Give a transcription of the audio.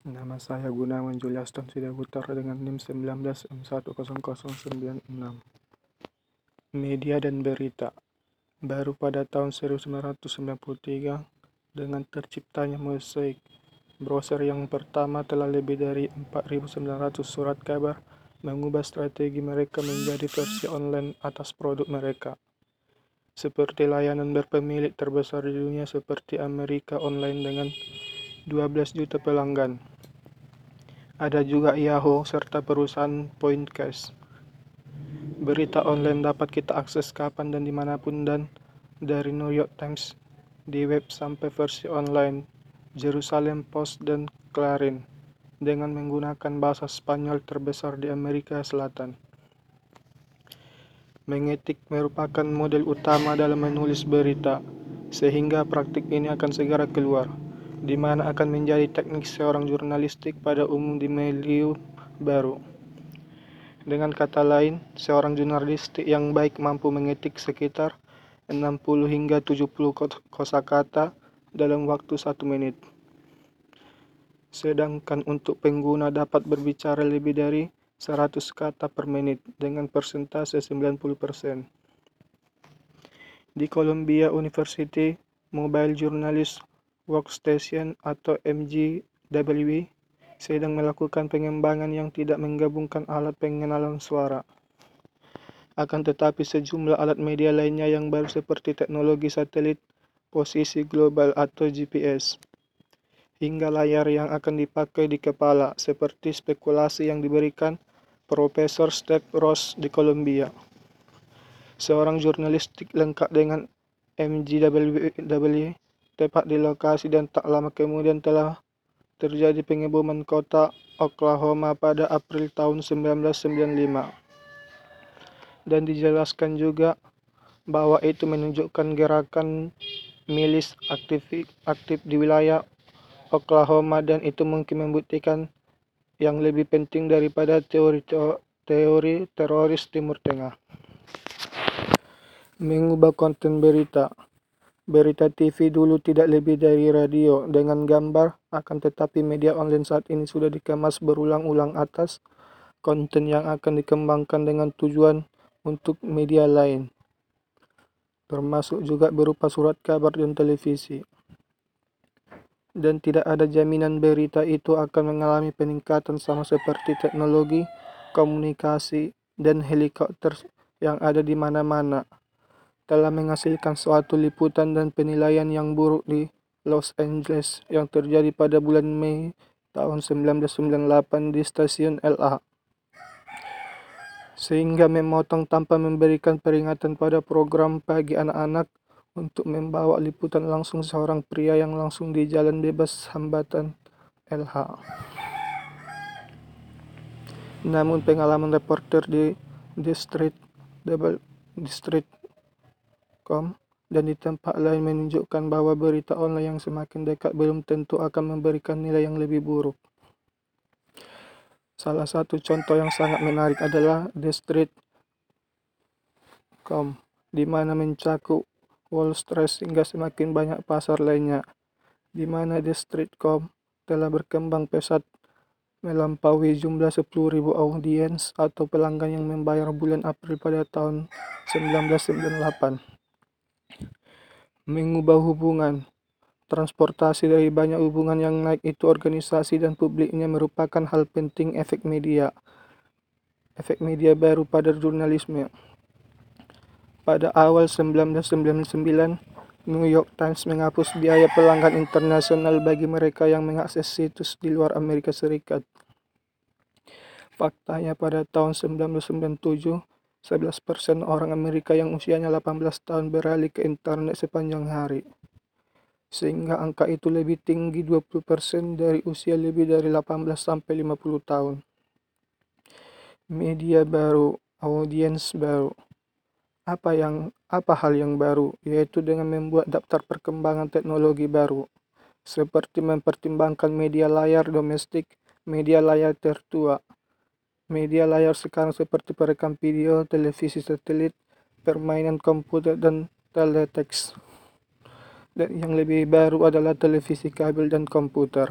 Nama saya Gunawan Juliaston Sidaputar dengan NIM 19M100906. Media dan berita Baru pada tahun 1993, dengan terciptanya Mosaic, browser yang pertama telah lebih dari 4.900 surat kabar mengubah strategi mereka menjadi versi online atas produk mereka. Seperti layanan berpemilik terbesar di dunia seperti Amerika Online dengan 12 juta pelanggan. Ada juga Yahoo serta perusahaan Pointcast. Berita online dapat kita akses kapan dan di mana pun dan dari New York Times di web sampai versi online Jerusalem Post dan Clarin dengan menggunakan bahasa Spanyol terbesar di Amerika Selatan. Mengetik merupakan model utama dalam menulis berita, sehingga praktik ini akan segera keluar di mana akan menjadi teknik seorang jurnalistik pada umum di medium baru. Dengan kata lain, seorang jurnalistik yang baik mampu mengetik sekitar 60 hingga 70 kosakata dalam waktu satu menit. Sedangkan untuk pengguna dapat berbicara lebih dari 100 kata per menit dengan persentase 90%. Di Columbia University, Mobile Journalist Workstation atau MJW sedang melakukan pengembangan yang tidak menggabungkan alat pengenalan suara. Akan tetapi sejumlah alat media lainnya yang baru seperti teknologi satelit, posisi global atau GPS, hingga layar yang akan dipakai di kepala, seperti spekulasi yang diberikan Profesor Steve Ross di Columbia. Seorang jurnalistik lengkap dengan MJW tepat di lokasi dan tak lama kemudian telah terjadi pengeboman kota Oklahoma pada April tahun 1995. Dan dijelaskan juga bahwa itu menunjukkan gerakan milis aktif, aktif di wilayah Oklahoma dan itu mungkin membuktikan yang lebih penting daripada teori teori teroris Timur Tengah. Mengubah konten berita Berita TV dulu tidak lebih dari radio dengan gambar, akan tetapi media online saat ini sudah dikemas berulang-ulang atas konten yang akan dikembangkan dengan tujuan untuk media lain, termasuk juga berupa surat kabar dan televisi. Dan tidak ada jaminan berita itu akan mengalami peningkatan sama seperti teknologi, komunikasi, dan helikopter yang ada di mana-mana telah menghasilkan suatu liputan dan penilaian yang buruk di Los Angeles yang terjadi pada bulan Mei tahun 1998 di stasiun LA. Sehingga memotong tanpa memberikan peringatan pada program pagi anak-anak untuk membawa liputan langsung seorang pria yang langsung di jalan bebas hambatan LH. Namun pengalaman reporter di District Double District com dan di tempat lain menunjukkan bahwa berita online yang semakin dekat belum tentu akan memberikan nilai yang lebih buruk. Salah satu contoh yang sangat menarik adalah The Street.com, di mana mencakup Wall Street hingga semakin banyak pasar lainnya, di mana The Street.com telah berkembang pesat melampaui jumlah 10.000 audiens atau pelanggan yang membayar bulan April pada tahun 1998 mengubah hubungan. Transportasi dari banyak hubungan yang naik itu organisasi dan publiknya merupakan hal penting efek media. Efek media baru pada jurnalisme. Pada awal 1999, New York Times menghapus biaya pelanggan internasional bagi mereka yang mengakses situs di luar Amerika Serikat. Faktanya pada tahun 1997, 11% orang Amerika yang usianya 18 tahun beralih ke internet sepanjang hari. Sehingga angka itu lebih tinggi 20% dari usia lebih dari 18 sampai 50 tahun. Media baru, audiens baru. Apa yang apa hal yang baru yaitu dengan membuat daftar perkembangan teknologi baru seperti mempertimbangkan media layar domestik, media layar tertua, Media layar sekarang seperti perekam video, televisi satelit, permainan komputer, dan teletext. Dan yang lebih baru adalah televisi kabel dan komputer.